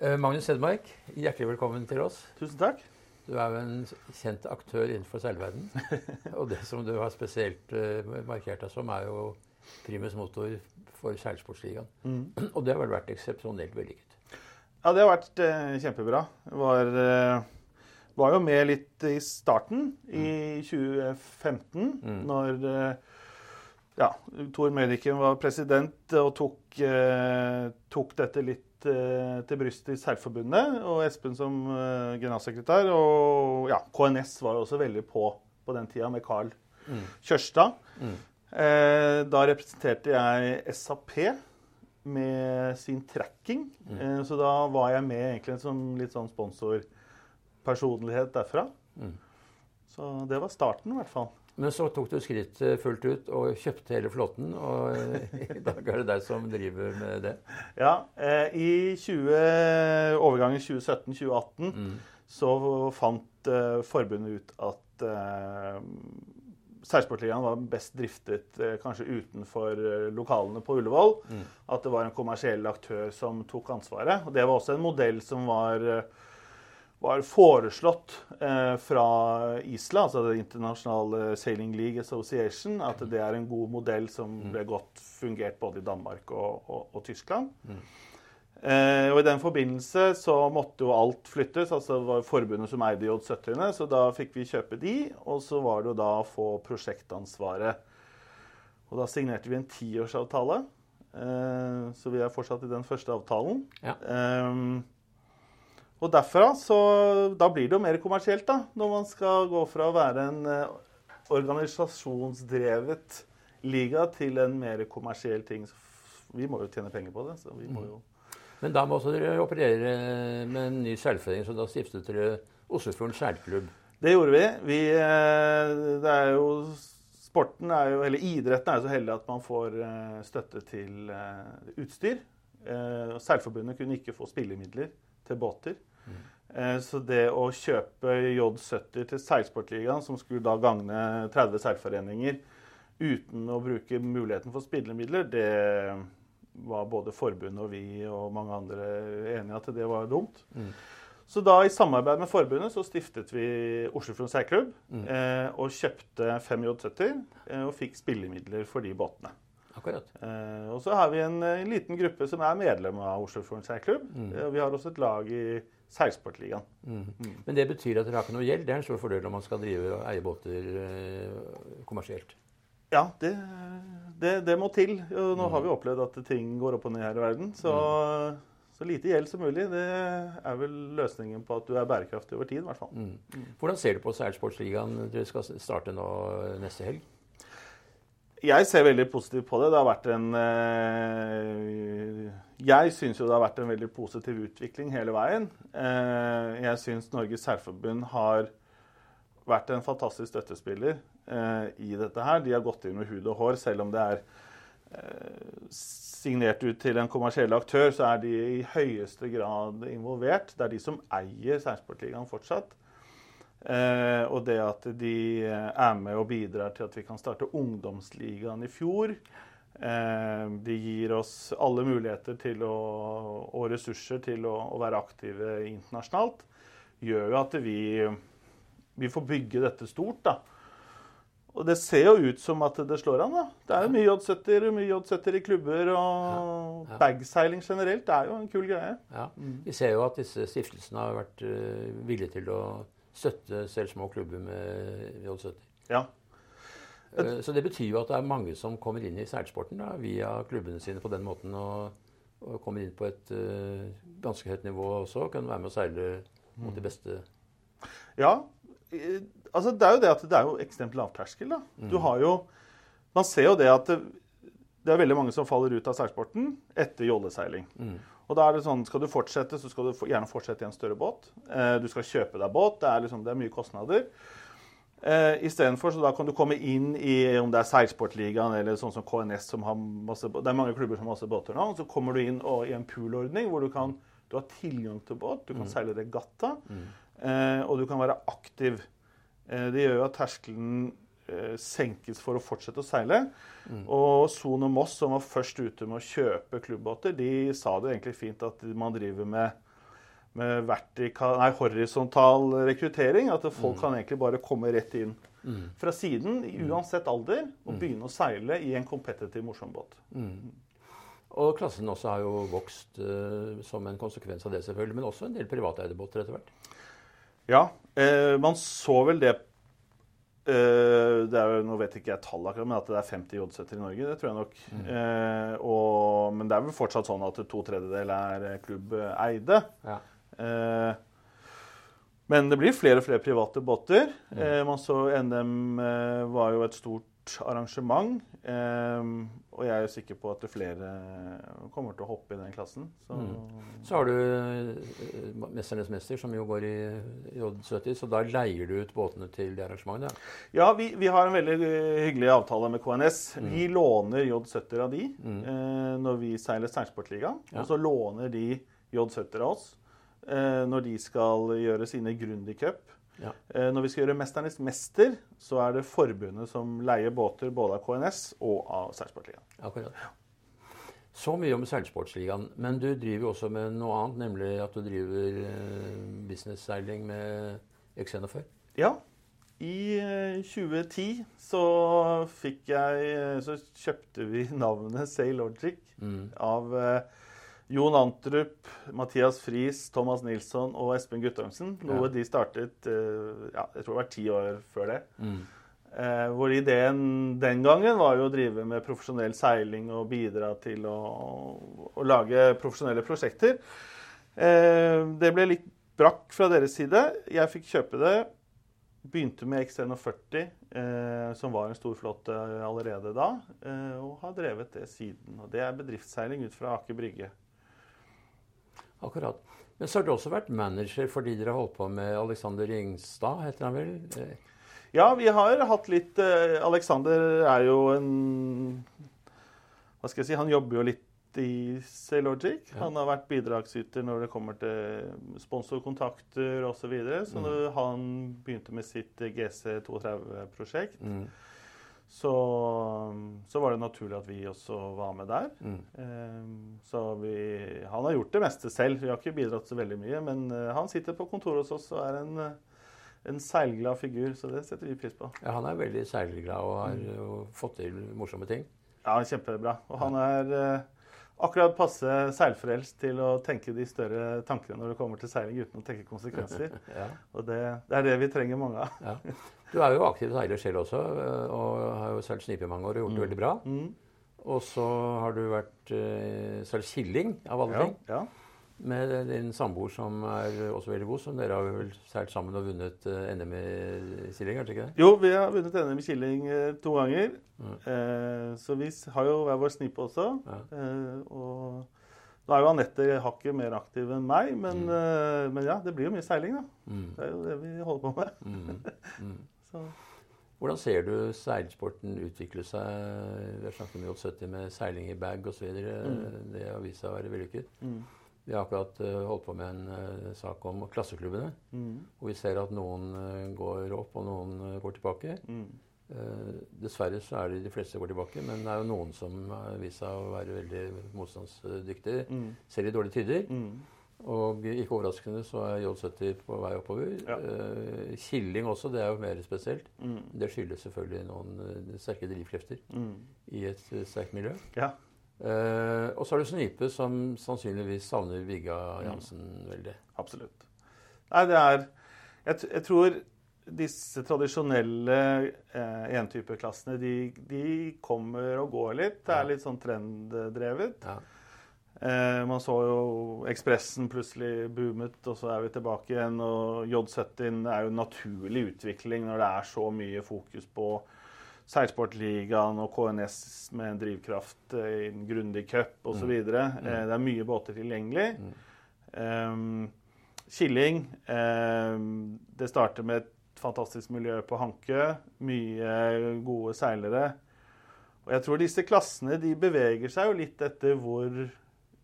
Eh, Magnus Hedmark, hjertelig velkommen til oss. Tusen takk. Du er jo en kjent aktør innenfor seilverden. Og det som du har spesielt eh, markert deg som, er jo primus motor for Seilsportsligaen. Og det har vel vært eksepsjonelt vellykket. Ja, det har vært eh, kjempebra. Var, eh, var jo med litt i starten, i 2015, når eh, ja, Tor Mødiken var president og tok, eh, tok dette litt til brystet i Seilforbundet, og Espen som eh, generalsekretær. Og ja, KNS var jo også veldig på på den tida, med Carl Kjørstad. Eh, da representerte jeg SAP med sin tracking. Eh, så da var jeg med egentlig som litt sånn sponsorpersonlighet derfra. Så det var starten, i hvert fall. Men så tok du skrittet fullt ut og kjøpte hele flåten. Og eh, i dag er det deg som driver med det. Ja, eh, I 20, overgangen 2017-2018 så fant eh, forbundet ut at eh, Seilsportligaen var best driftet kanskje utenfor lokalene på Ullevål. At det var en kommersiell aktør som tok ansvaret. Og det var også en modell som var, eh, var foreslått eh, fra ISLA, altså det internasjonale Sailing League Association, at det er en god modell som ble godt fungert både i Danmark og, og, og Tyskland. Eh, og I den forbindelse så måtte jo alt flyttes. altså Det var forbundet som eide J70-ene, så da fikk vi kjøpe de. Og så var det jo da å få prosjektansvaret. Og da signerte vi en tiårsavtale. Eh, så vi er fortsatt i den første avtalen. Ja. Eh, og derfra så Da blir det jo mer kommersielt, da. Når man skal gå fra å være en eh, organisasjonsdrevet liga til en mer kommersiell ting. Så Vi må jo tjene penger på det. så vi må jo... Men da må også dere operere med en ny seilforening, så da stiftet dere Oslofjorden skjærklubb? Det gjorde vi. vi eh, det er jo Sporten er jo, eller idretten er jo så heldig at man får eh, støtte til utstyr. Seilforbundet kunne ikke få spillemidler til båter. Eh, Så det å kjøpe J70 til Seilsportligaen, som skulle da gagne 30 seilforeninger, uten å bruke muligheten for spillemidler, det var både forbundet og vi og mange andre enige at det var dumt. Så da i samarbeid med forbundet så stiftet vi Oslofjorden seilklubb eh, og kjøpte fem J70 eh, og fikk spillemidler for de båtene. Akkurat. Eh, og så har vi en, en, liten gruppe som er medlem av Oslofjorden seilklubb. Eh, og vi har også et lag i Seilsportligaen. Men det betyr at dere har ikke noe gjeld. Det er en stor fordel når man skal drive og eie båter eh, kommersielt. Ja, det, det, det må til. Nå nå har vi opplevd at ting går opp og ned her i verden. Så, så lite gjeld som mulig. Det er vel løsningen på at du er bærekraftig over tid, i hvert fall. Hvordan ser du på Seilsportsligaen? Dere skal starte nå neste helg. Jeg ser veldig positivt på det. Det har vært en eh, Jeg syns jo det har vært en veldig positiv utvikling hele veien. Eh, jeg syns Norges Seilforbund har vært en fantastisk støttespiller eh, i dette her. De har gått inn med hud og hår, selv om det er signert ut til en kommersiell aktør, så er de i høyeste grad involvert. Det er de som eier Seilsportligaen fortsatt. Eh, og det at de eh, er med og bidrar til at vi kan starte ungdomsligaen i fjor. Eh, de gir oss alle muligheter til å, og ressurser til å, å være aktive internasjonalt. Gjør jo at vi, vi får bygge dette stort, da. Og det ser jo ut som at det slår an, da. Det er jo mye J70-er mye J70-er i klubber. Og Ja, ja. bagseiling generelt er jo en kul greie. Ja. Vi ser jo at disse stiftelsene har vært eh, villige til å støtte selv små klubber med J70. Ja. Eh, Så det betyr jo at det er mange som kommer inn i seilsporten da, via klubbene sine på den måten. Og, og kommer inn på et uh, ganske høyt nivå også. Kan være med å seile mot de beste. Ja. Altså, det er jo det at det er jo ekstremt lavterskel. da. Du har jo Man ser jo det at det, det er veldig mange som faller ut av seilsporten etter jolleseiling. Og da er det sånn, Skal du fortsette, så skal du gjerne fortsette i en større båt. Eh, du skal kjøpe deg båt. Det er, liksom, det er mye kostnader. Eh, Istedenfor så da kan du komme inn i om det er Seilsportligaen eller sånn som KNS, som har masse Det er mange klubber som har masse båter nå. Så kommer du inn og, i en poolordning hvor du kan du har tilgang til båt, du kan seile regatta, eh, og du kan være aktiv. Eh, det gjør jo at terskelen senkes for å fortsette å seile. Og Son og Moss, som var først ute med å kjøpe klubbbåter, de sa det egentlig fint at man driver med med vertikal, nei, horisontal rekruttering. At folk Mm. kan egentlig bare komme rett inn fra siden, Mm. uansett alder, og begynne å seile i en kompetitiv, morsom båt. Og klassen også har jo vokst uh, som en konsekvens av det, selvfølgelig. Men også en del privateide båter etter hvert. Ja, eh, man så vel det eh, det er jo, Nå vet ikke jeg tallet akkurat, men at det er 50 J-setter i Norge, det tror jeg nok. Eh, og, men det er vel fortsatt sånn at to tredjedeler er eh, klubbeide. Ja. Eh, men det blir flere og flere private båter. Eh, man så NM eh, var jo et stort arrangement. Eh, og jeg er jo sikker på at flere kommer til å hoppe i den klassen. Så, Så har du eh, 'Mesternes mester', som jo går i J70. Så da leier du ut båtene til det arrangementet? Ja. Ja, vi, vi har en veldig hyggelig avtale med KNS. Vi låner J70 av de eh, når vi seiler Seilsportligaen. Ja. Og så låner de J70 av oss eh, når de skal gjøre sine Grundig Cup. Ja. Eh, når vi skal gjøre Mesternes mester, så er det forbundet som leier båter både av KNS og av Seilsportligaen. Akkurat. Så mye om seilsportsligaen. Men du driver jo også med noe annet, nemlig at du driver eh, businessseiling med X41. Ja. I eh, 2010 så fikk jeg eh, Så kjøpte vi navnet Saylogic av eh, Jon Antrup, Mathias Friis, Thomas Nilsson og Espen Guttormsen. Noe Ja. de startet eh, ja, jeg tror det var ti år før det. Eh, hvor ideen den gangen var jo å drive med profesjonell seiling og bidra til å, å lage profesjonelle prosjekter. Eh, det ble litt brakk fra deres side. Jeg fikk kjøpe det. Begynte med X41, eh, som var en stor flåte allerede da, eh, og har drevet det siden. Og det er bedriftsseiling ut fra Aker Brygge. Akkurat. Men så har du også vært manager fordi dere har holdt på med Alexander Ringstad, heter han vel? Ja, vi har hatt litt eh, Alexander er jo en Hva skal jeg si? Han jobber jo litt i Saylogic. Ja. Han har vært bidragsyter når det kommer til sponsorkontakter osv. Så, videre. så mm. han begynte med sitt GC32-prosjekt, Mm. Så, så var det naturlig at vi også var med der. Mm. Eh, Så vi, han har gjort det meste selv. Vi har ikke bidratt så veldig mye. Men eh, han sitter på kontoret hos oss og er en, eh, en seilglad figur, så det setter vi pris på. Ja, han er veldig seilglad og har mm. fått til morsomme ting. Ja, kjempebra. Og han er eh, akkurat passe seilfrelst til å tenke de større tankene når det kommer til seiling uten å tenke konsekvenser. Ja, Og det, det er det vi trenger mange av. ja. Du er jo aktiv seiler selv også, eh, og har jo seilt snipe i mange år og gjort det veldig bra. Mm. Og så har du vært uh, seilt killing, av alle Ja, ting, ja. Med din samboer som er også veldig god. Som dere har vel seilt sammen og vunnet eh, NM i killing, kanskje ikke det? Jo, vi har vunnet NM i killing eh, to ganger. Eh, så vi har jo hver vår snipe også. Ja. Eh, og nå er jo Anette hakket mer aktiv enn meg, men, eh, men ja, det blir jo mye seiling, da. Mm. Det er jo det vi holder på med. Mm. Mm. Hvordan ser du seilsporten utvikle seg? Vi har snakket om J70 med seiling i bag osv. Det har vist seg å være vellykket. Mm. Vi har akkurat eh, holdt på med en eh, sak om klasseklubbene. Mm. Hvor vi ser at noen eh, går opp, og noen går tilbake. Mm. Dessverre så er det de fleste som går tilbake, men det er jo noen som har vist seg å være veldig motstandsdyktige, Mm. selv i dårlige tider. Mm. Og ikke overraskende så er J70 på vei oppover. Ja. Killing også, det er jo mer spesielt. Mm. Det skyldes selvfølgelig noen sterke drivkrefter Mm. i et sterkt miljø. Ja. Eh, og så er du Snipe, som sannsynligvis savner Vigga Jansen veldig. Absolutt. Nei, det er Jeg, jeg tror disse tradisjonelle eh, entypeklassene, de, de kommer og går litt. Det er litt sånn trenddrevet. Ja. Eh, man så jo Ekspressen plutselig boomet, og så er vi tilbake igjen. Og J70 er jo en naturlig utvikling når det er så mye fokus på Seilsportligaen og KNS med en drivkraft eh, i en grundig cup osv. Mm. Eh, det er mye båter tilgjengelig. Um, Killing um, Det starter med et fantastisk miljø på Hankø. Mye gode seilere. Og jeg tror disse klassene de beveger seg jo litt etter hvor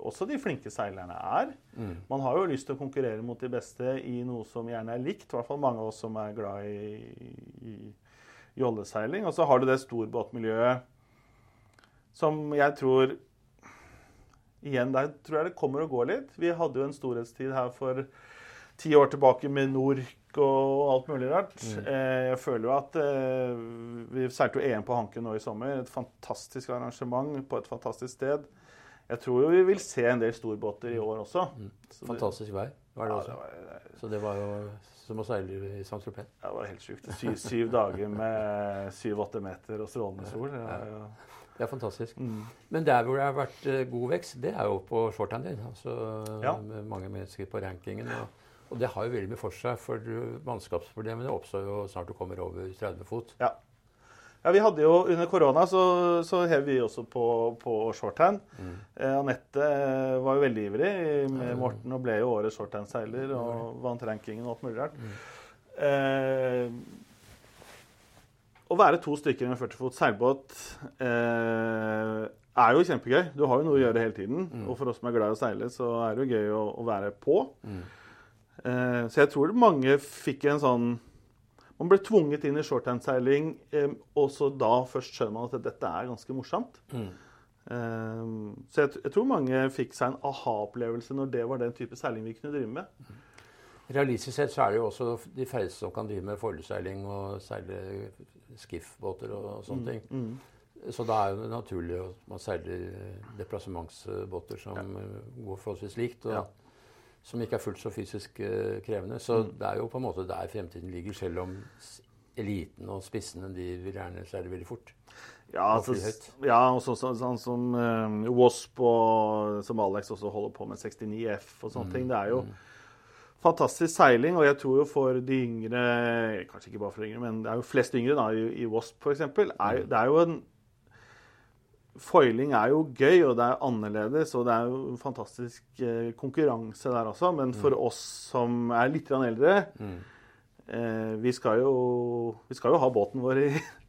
også de flinke seilerne er. Mm. Man har jo lyst til å konkurrere mot de beste i noe som gjerne er likt. I hvert fall mange av oss som er glad i, i jolleseiling. Og så har du det storbåtmiljøet som jeg tror igjen der tror jeg det kommer og går litt. Vi hadde jo en storhetstid her for ti år tilbake med Nork og alt mulig rart. Mm. Eh, jeg føler jo at eh, Vi seilte jo EM på Hanken nå i sommer. Et fantastisk arrangement på et fantastisk sted. Jeg tror jo vi vil se en del storbåter i år også. Mm. Fantastisk vær var det ja, også. Det var, Så det var jo som å seile i Saint-Tropez. Det var helt sjukt. Syv, syv dager med syv-åtte meter og strålende sol. Det jo det er fantastisk. Mm. Men der hvor det har vært uh, god vekst, det er jo på shorthandel. Altså, ja. Med mange mennesker på rankingen. Og, og, det har jo veldig mye for seg, for mannskapsproblemene oppstår jo snart du kommer over 30 fot. Ja. Ja vi hadde jo Under korona så, så hev vi også på, på shorthand. Mm. Eh, Anette eh, var jo veldig ivrig med Morten og ble jo årets shorthandseiler og vant rankingen og alt mulig rart. Mm. Eh, å være to stykker i en 40 fot seilbåt eh, er jo kjempegøy. Du har jo noe å gjøre hele tiden. Mm. Og for oss som er glad i å seile, så er det jo gøy å, å være på. Mm. Eh, så jeg tror mange fikk en sånn Man ble tvunget inn i shorthandseiling, eh, og så da først skjønner man at dette er ganske morsomt. Mm. Eh, så jeg, jeg, tror mange fikk seg en aha-opplevelse når det var den type seiling vi kunne drive med. Mm. Realistisk sett så er det jo også de færreste som kan drive med forhjulsseiling og seile skiffbåter og sånne mm, ting. Mm. Så da er det naturlig at man seiler deplassementsbåter som ja. går forholdsvis likt. og ja. Som ikke er fullt så fysisk uh, krevende. Så mm. det er jo på en måte der fremtiden ligger, selv om eliten og spissene de vil gjerne seile veldig fort. Ja, altså, ja og sånn så, så, som uh, Wasp og som Alex også holder på med 69F og sånne mm. ting. Det er jo mm fantastisk seiling. Og jeg tror jo for de yngre Kanskje ikke bare for de yngre, men det er jo flest yngre da, i, i Wasp f.eks. Mm. Det er jo en Foiling er jo gøy, og det er annerledes, og det er jo fantastisk eh, konkurranse der også. Men for mm. oss som er litt eldre mm. eh, vi, skal jo, vi, skal jo, ha båten vår i,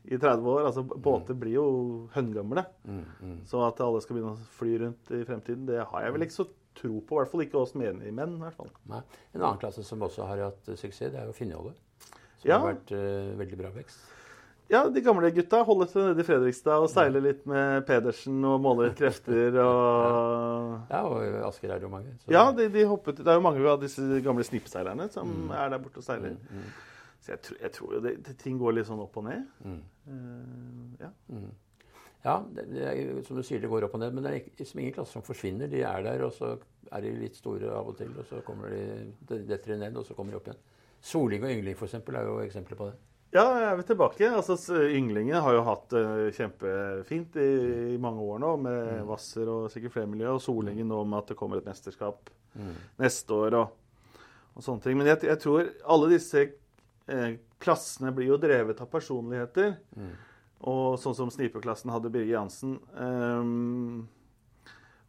i 30 år. altså Båter blir jo høngamle. Mm, mm. Så at alle skal begynne å fly rundt i fremtiden, det har jeg vel ikke så tro på. I hvert fall ikke oss menige menn. Hvert fall. Nei. En annen klasse som også har hatt suksess, det er jo Finnjolle. Som ja. har vært uh, veldig bra vekst. Ja, de gamle gutta holder seg nede i Fredrikstad og seiler litt med Pedersen og måler litt krefter. og... Ja, og Asker er det jo mange. Så... Ja, de, de hoppet, det er jo mange av disse gamle snippseilerne som mm. er der borte og seiler. Mm, mm. Så jeg, jeg, tror jo det, det, ting går litt sånn opp og ned. Uh, ja. Mm. Ja, det, det er, som du sier, det går opp og ned. Men det er liksom ingen klasser som forsvinner. De er der, og så er de litt store av og til. Og så kommer de, detter de ned, og så kommer de opp igjen. Soling og yngling for eksempel, er jo eksempler på det. Ja, jeg er tilbake. Altså, Ynglingen har jo hatt det uh, kjempefint i, i, mange år nå, med mm. Hvasser og sikkert flere miljø. Og Solingen nå med at det kommer et mesterskap mm. neste år og, og, sånne ting. Men jeg, jeg tror alle disse eh, klassene blir jo drevet av personligheter. Mm. Og sånn som snipeklassen hadde Birger Jansen. Um,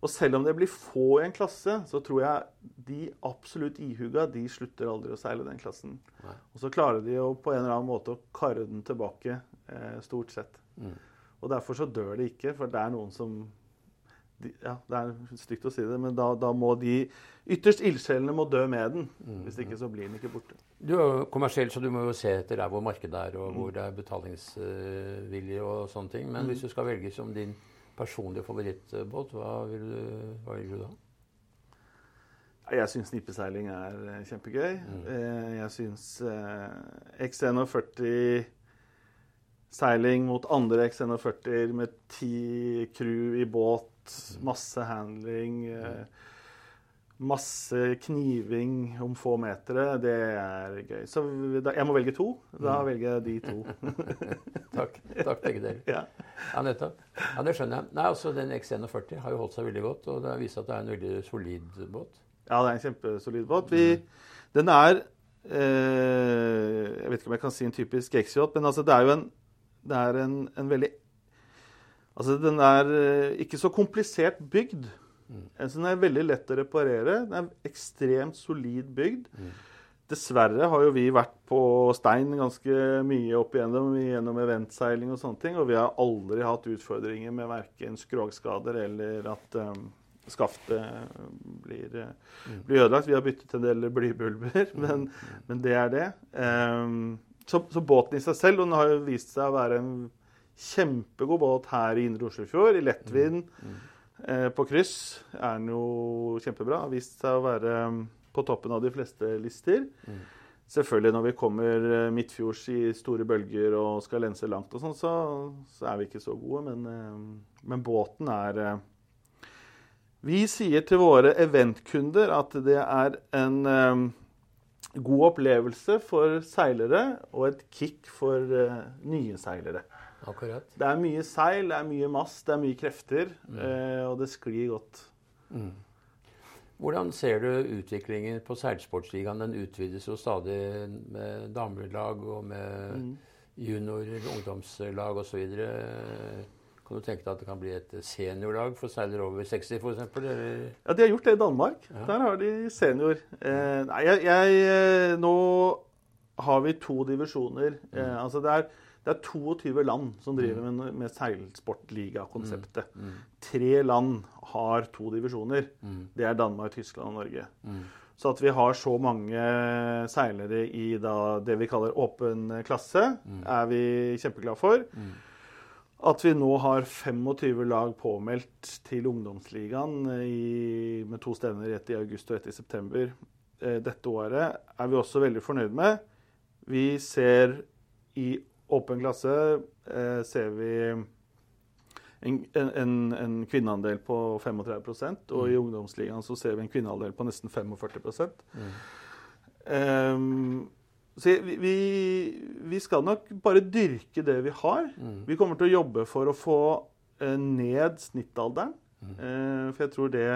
og selv om det blir få i en klasse, så tror jeg de absolutt ihuga de slutter aldri å seile den klassen. Nei. Og så klarer de jo på en eller annen måte å karre den tilbake, eh, stort sett. Mm. Og derfor så dør de ikke, for det er noen som de, Ja, det er stygt å si det, men da, da må de ytterst ildsjelene må dø med den. Mm. Hvis ikke så blir den ikke borte. Du er jo kommersiell, så du må jo se etter der hvor markedet er, og hvor det er betalingsvilje og sånne ting. Men mm. hvis du skal velge som din personlige favorittbåt, hva vil du, hva vil du da? Jeg syns nippeseiling er eh, kjempegøy. Mm. Eh, jeg syns eh, X41 seiling mot andre X41 med ti crew i båt, mm. masse handling mm masse kniving om få metere, det er gøy. Så jeg må velge to. Da mm. velger jeg de to. Takk. Takk, begge dere. Ja. ja, nettopp. Ja, Det skjønner jeg. Nei, altså Den X41 har jo holdt seg veldig godt, og det har vist at det er en veldig solid båt. Ja, det er en kjempesolid båt. Vi, mm. Den er eh, Jeg vet ikke om jeg kan si en typisk X-yacht, men altså det er jo en, det er en, en veldig Altså, den er eh, ikke så komplisert bygd. Mm. Så den er veldig lett å reparere. Den er ekstremt solid bygd. Mm. Dessverre har jo vi vært på stein ganske mye opp igjennom gjennom eventseiling og sånne ting, og vi har aldri hatt utfordringer med verken skrogskader eller at um, skaftet blir, mm. blir, ødelagt. Vi har byttet en del blybulber, mm. men, men, det er det. Um, så, så, båten i seg selv den har jo vist seg å være en kjempegod båt her i Indre Oslofjord, i lettvind. Mm. eh, på kryss er den jo kjempebra. Har vist seg å være mm, på toppen av de fleste lister. Selvfølgelig når vi kommer eh, midtfjords i store bølger og skal lense langt, og sånn, så, så, er vi ikke så gode. Men, eh, men båten er eh, Vi sier til våre eventkunder at det er en um, god opplevelse for seilere og et kick for uh, nye seilere. Akkurat. Det er mye seil, det er mye mast, det er mye krefter, mm. uh, og det sklir godt. Mm. Hvordan ser du utviklingen på seilsportsligaen? Den utvides jo stadig med damelag og med mm. junior, ungdomslag osv. Kan du tenke deg at det kan bli et seniorlag for seilere over 60 f.eks.? Ja, de har gjort det i Danmark. Ja. Der har de senior. Eh, nei, jeg, jeg, eh, Nå har vi to divisjoner. Mm. Eh, altså det er, det er 22 land som driver mm. med, med seilsportliga-konseptet. Mm. mm. Tre land har to divisjoner. Mm. Det er Danmark, Tyskland og Norge. Mm. Så at vi har så mange seilere i da, det vi kaller åpen klasse, er vi kjempeglade for. At vi nå har 25 lag påmeldt til ungdomsligaen i, med to stevner, ett i august og ett i september eh, dette året, er vi også veldig fornøyd med. Vi ser i åpen klasse eh, ser vi en, en, en, kvinneandel på 35% og i mm. ungdomsligaen så ser vi en kvinneandel på nesten 45 mm. um, så vi, vi, skal nok bare dyrke det vi har. Mm. Vi kommer til å jobbe for å få eh, ned snittalderen. Mm. Eh, for jeg tror det,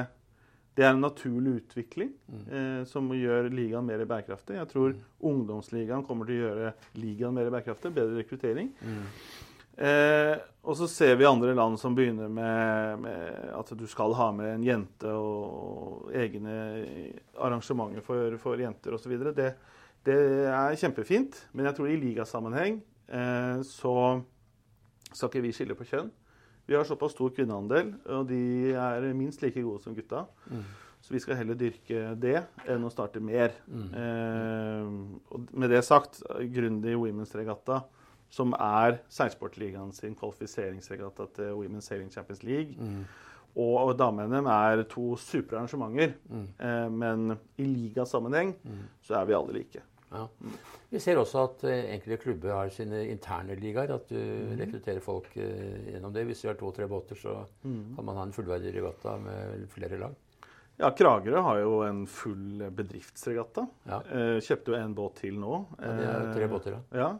det, er en naturlig utvikling mm. eh, som gjør ligaen mer bærekraftig. Jeg tror mm. ungdomsligaen kommer til å gjøre ligaen mer bærekraftig. Bedre rekruttering. Mm. Eh, og så ser vi andre land som begynner med, med, at du skal ha med en jente og, egne arrangementer for, for jenter osv. Det, det er kjempefint, men jeg tror i ligasammenheng eh, så skal ikke vi skille på kjønn. Vi har såpass stor kvinneandel, og de er minst like gode som gutta. Mm. Så vi skal heller dyrke det enn å starte mer. Mm. Eh, og med det sagt, Grundig Women's Regatta, som er seilsportligaen sin kvalifiseringsregatta til Women's Sailing Champions League, mm. og, dame-NM er to supre arrangementer. Mm. Eh, men i ligasammenheng mm. så er vi alle like. Ja. Vi ser også at uh, enkelte klubber har sine interne ligaer. At du mm. rekrutterer folk uh, gjennom det. Hvis du har to-tre båter, så mm. kan man ha en fullverdig regatta med flere lag. Ja, Kragerø har jo en full bedriftsregatta. Ja. Uh, kjøpte jo en båt til nå. Ja, det er tre båter, ja. ja.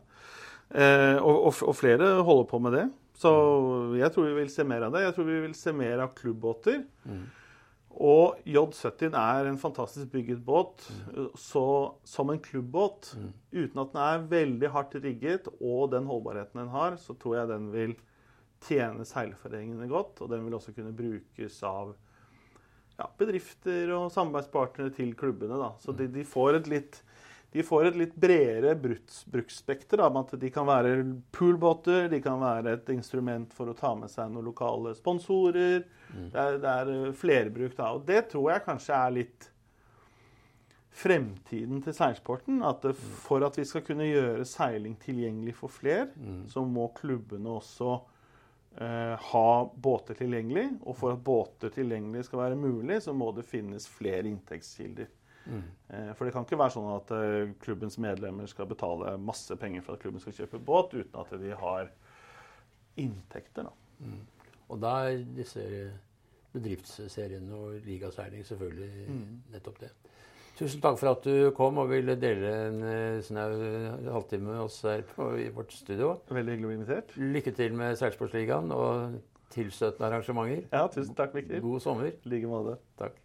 Og, og, og, flere holder på med det. Så mm. jeg tror vi vil se mer av det. Jeg tror vi vil se mer av klubbbåter. Mm. Og J70 er en fantastisk bygget båt mm. så, som en klubbbåt. Mm. Uten at den er veldig hardt rigget og den holdbarheten den har, så tror jeg den vil tjene seilforeningene godt. Og den vil også kunne brukes av ja, bedrifter og samarbeidspartnere til klubbene. Da. Så de, de får et litt de får et litt bredere bruksspekter. At de kan være poolbåter, de kan være et instrument for å ta med seg noen lokale sponsorer. Mm. Det, er, det er eh, flerbruk da. Og det tror jeg kanskje er litt fremtiden til seilsporten. At det, mm. for at vi skal kunne gjøre seiling tilgjengelig for fler, mm. så må klubbene også eh, ha båter tilgjengelig. Og for at båter tilgjengelig skal være mulig, så må det finnes flere inntektskilder. Mm. For det kan ikke være sånn at eh, klubbens medlemmer skal betale masse penger for at klubben skal kjøpe båt, uten at de har inntekter. Da. Mm. Og da er disse bedriftsseriene og ligaseiling selvfølgelig mm. nettopp det. Tusen takk for at du kom og ville dele en eh, snau halvtime med oss her på, i vårt studio. Veldig hyggelig å bli invitert. Lykke til med Seilsportsligaen og tilstøtende arrangementer. Ja, tusen takk, Mikkel. God sommer. I like måte. Takk.